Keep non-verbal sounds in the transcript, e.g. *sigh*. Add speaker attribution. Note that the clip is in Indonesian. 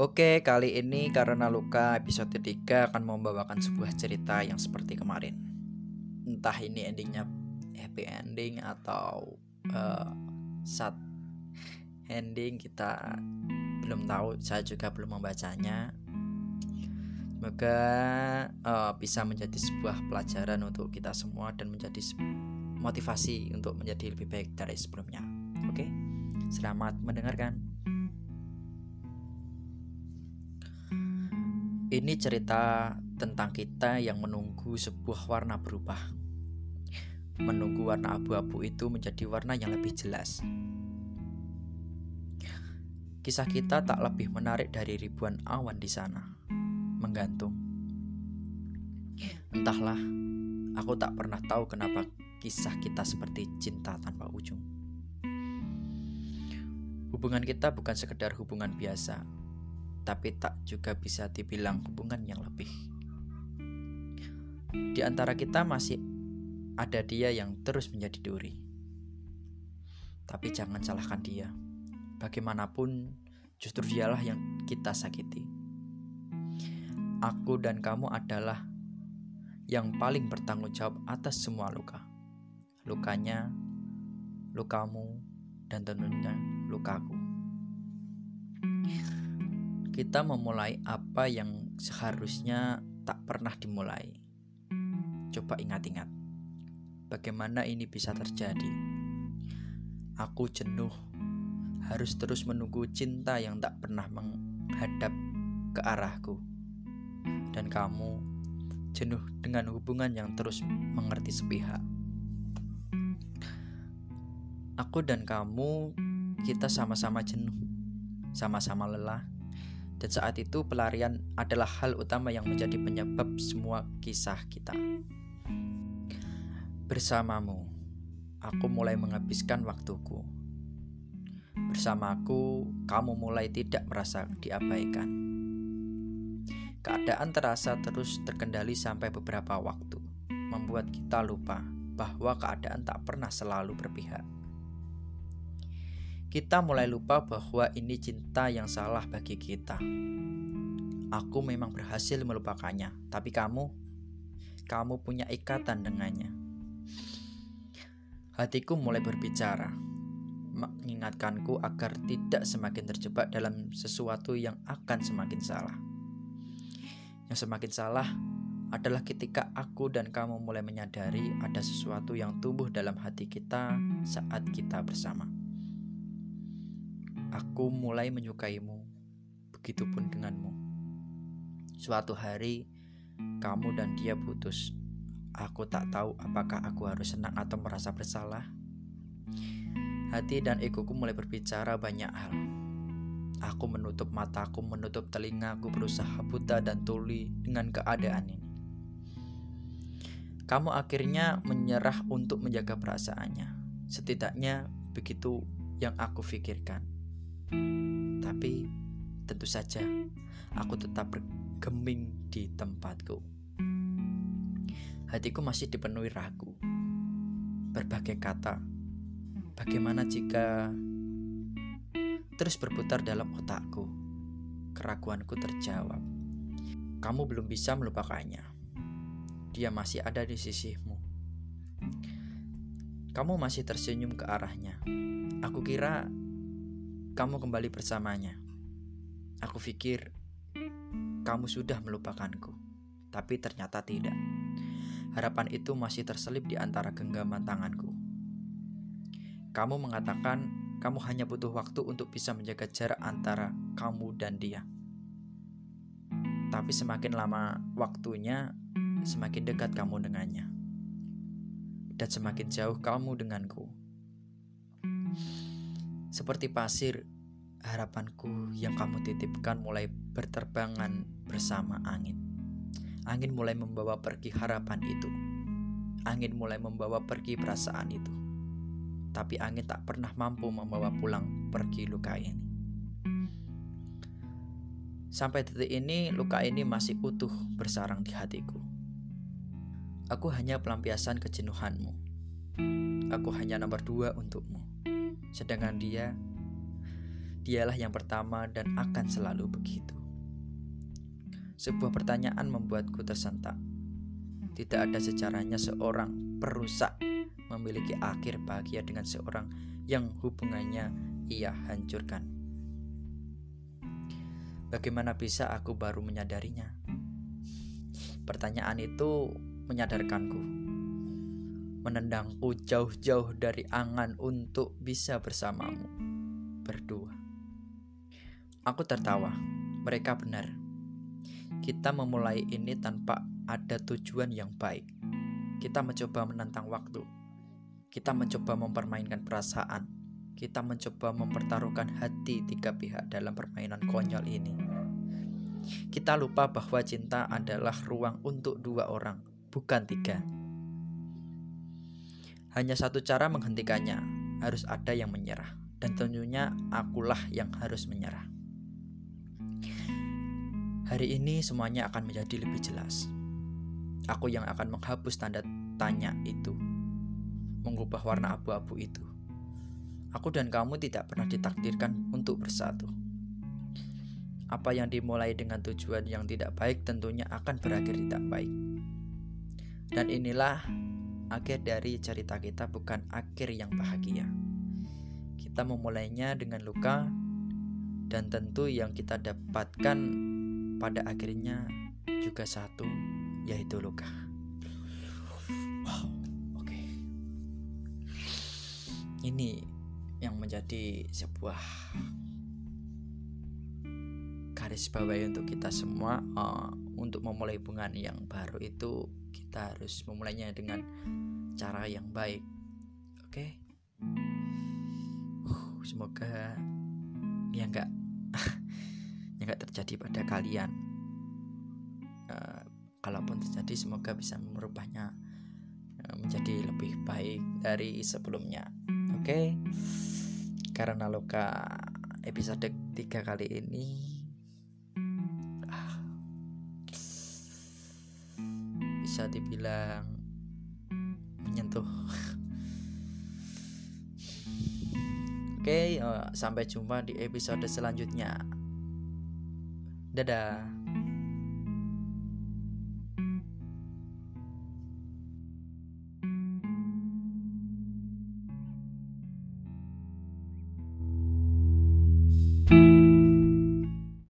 Speaker 1: Oke, kali ini karena luka episode 3 akan membawakan sebuah cerita yang seperti kemarin. Entah ini endingnya happy ending atau uh, sad ending kita belum tahu. Saya juga belum membacanya. Semoga uh, bisa menjadi sebuah pelajaran untuk kita semua dan menjadi motivasi untuk menjadi lebih baik dari sebelumnya. Oke, selamat mendengarkan. Ini cerita tentang kita yang menunggu sebuah warna berubah. Menunggu warna abu-abu itu menjadi warna yang lebih jelas. Kisah kita tak lebih menarik dari ribuan awan di sana, menggantung. Entahlah, aku tak pernah tahu kenapa kisah kita seperti cinta tanpa ujung. Hubungan kita bukan sekedar hubungan biasa, tapi tak juga bisa dibilang hubungan yang lebih. Di antara kita masih ada dia yang terus menjadi duri. Tapi jangan salahkan dia. Bagaimanapun, justru dialah yang kita sakiti. Aku dan kamu adalah yang paling bertanggung jawab atas semua luka. Lukanya, lukamu, dan tentunya lukaku kita memulai apa yang seharusnya tak pernah dimulai. Coba ingat-ingat, bagaimana ini bisa terjadi? Aku jenuh, harus terus menunggu cinta yang tak pernah menghadap ke arahku, dan kamu jenuh dengan hubungan yang terus mengerti sepihak. Aku dan kamu, kita sama-sama jenuh, sama-sama lelah dan saat itu pelarian adalah hal utama yang menjadi penyebab semua kisah kita. Bersamamu, aku mulai menghabiskan waktuku. Bersamaku, kamu mulai tidak merasa diabaikan. Keadaan terasa terus terkendali sampai beberapa waktu, membuat kita lupa bahwa keadaan tak pernah selalu berpihak kita mulai lupa bahwa ini cinta yang salah bagi kita. Aku memang berhasil melupakannya, tapi kamu, kamu punya ikatan dengannya. Hatiku mulai berbicara, mengingatkanku agar tidak semakin terjebak dalam sesuatu yang akan semakin salah. Yang semakin salah adalah ketika aku dan kamu mulai menyadari ada sesuatu yang tumbuh dalam hati kita saat kita bersama. Aku mulai menyukaimu, begitupun denganmu. Suatu hari, kamu dan dia putus. Aku tak tahu apakah aku harus senang atau merasa bersalah. Hati dan egoku mulai berbicara banyak hal. Aku menutup mataku, menutup telingaku, berusaha buta dan tuli dengan keadaan ini. Kamu akhirnya menyerah untuk menjaga perasaannya. Setidaknya begitu yang aku pikirkan. Tapi tentu saja aku tetap bergeming di tempatku. Hatiku masih dipenuhi ragu. Berbagai kata. Bagaimana jika terus berputar dalam otakku? Keraguanku terjawab. Kamu belum bisa melupakannya. Dia masih ada di sisimu. Kamu masih tersenyum ke arahnya. Aku kira kamu kembali bersamanya. Aku pikir kamu sudah melupakanku, tapi ternyata tidak. Harapan itu masih terselip di antara genggaman tanganku. Kamu mengatakan kamu hanya butuh waktu untuk bisa menjaga jarak antara kamu dan dia. Tapi semakin lama waktunya, semakin dekat kamu dengannya. Dan semakin jauh kamu denganku. Seperti pasir, harapanku yang kamu titipkan mulai berterbangan bersama angin. Angin mulai membawa pergi harapan itu. Angin mulai membawa pergi perasaan itu. Tapi angin tak pernah mampu membawa pulang pergi luka ini. Sampai detik ini, luka ini masih utuh bersarang di hatiku. Aku hanya pelampiasan kejenuhanmu. Aku hanya nomor dua untukmu. Sedangkan dia Dialah yang pertama dan akan selalu begitu. Sebuah pertanyaan membuatku tersentak. Tidak ada sejarahnya seorang perusak memiliki akhir bahagia dengan seorang yang hubungannya ia hancurkan. Bagaimana bisa aku baru menyadarinya? Pertanyaan itu menyadarkanku, menendangku jauh-jauh dari angan untuk bisa bersamamu berdua. Aku tertawa, mereka benar kita memulai ini tanpa ada tujuan yang baik. Kita mencoba menantang waktu. Kita mencoba mempermainkan perasaan. Kita mencoba mempertaruhkan hati tiga pihak dalam permainan konyol ini. Kita lupa bahwa cinta adalah ruang untuk dua orang, bukan tiga. Hanya satu cara menghentikannya, harus ada yang menyerah, dan tentunya akulah yang harus menyerah. Hari ini semuanya akan menjadi lebih jelas. Aku yang akan menghapus tanda tanya itu, mengubah warna abu-abu itu. Aku dan kamu tidak pernah ditakdirkan untuk bersatu. Apa yang dimulai dengan tujuan yang tidak baik tentunya akan berakhir tidak baik. Dan inilah akhir dari cerita kita bukan akhir yang bahagia. Kita memulainya dengan luka dan tentu yang kita dapatkan pada akhirnya juga satu, yaitu luka. Wow, oke. Okay. Ini yang menjadi sebuah garis bawahi untuk kita semua uh, untuk memulai hubungan yang baru itu kita harus memulainya dengan cara yang baik. Oke. Okay? Uh, semoga ya enggak *laughs* yang gak terjadi pada kalian uh, kalaupun terjadi semoga bisa merubahnya uh, menjadi lebih baik dari sebelumnya oke okay? karena luka episode 3 kali ini bisa dibilang menyentuh Oke, okay, uh, sampai jumpa di episode selanjutnya. Dadah.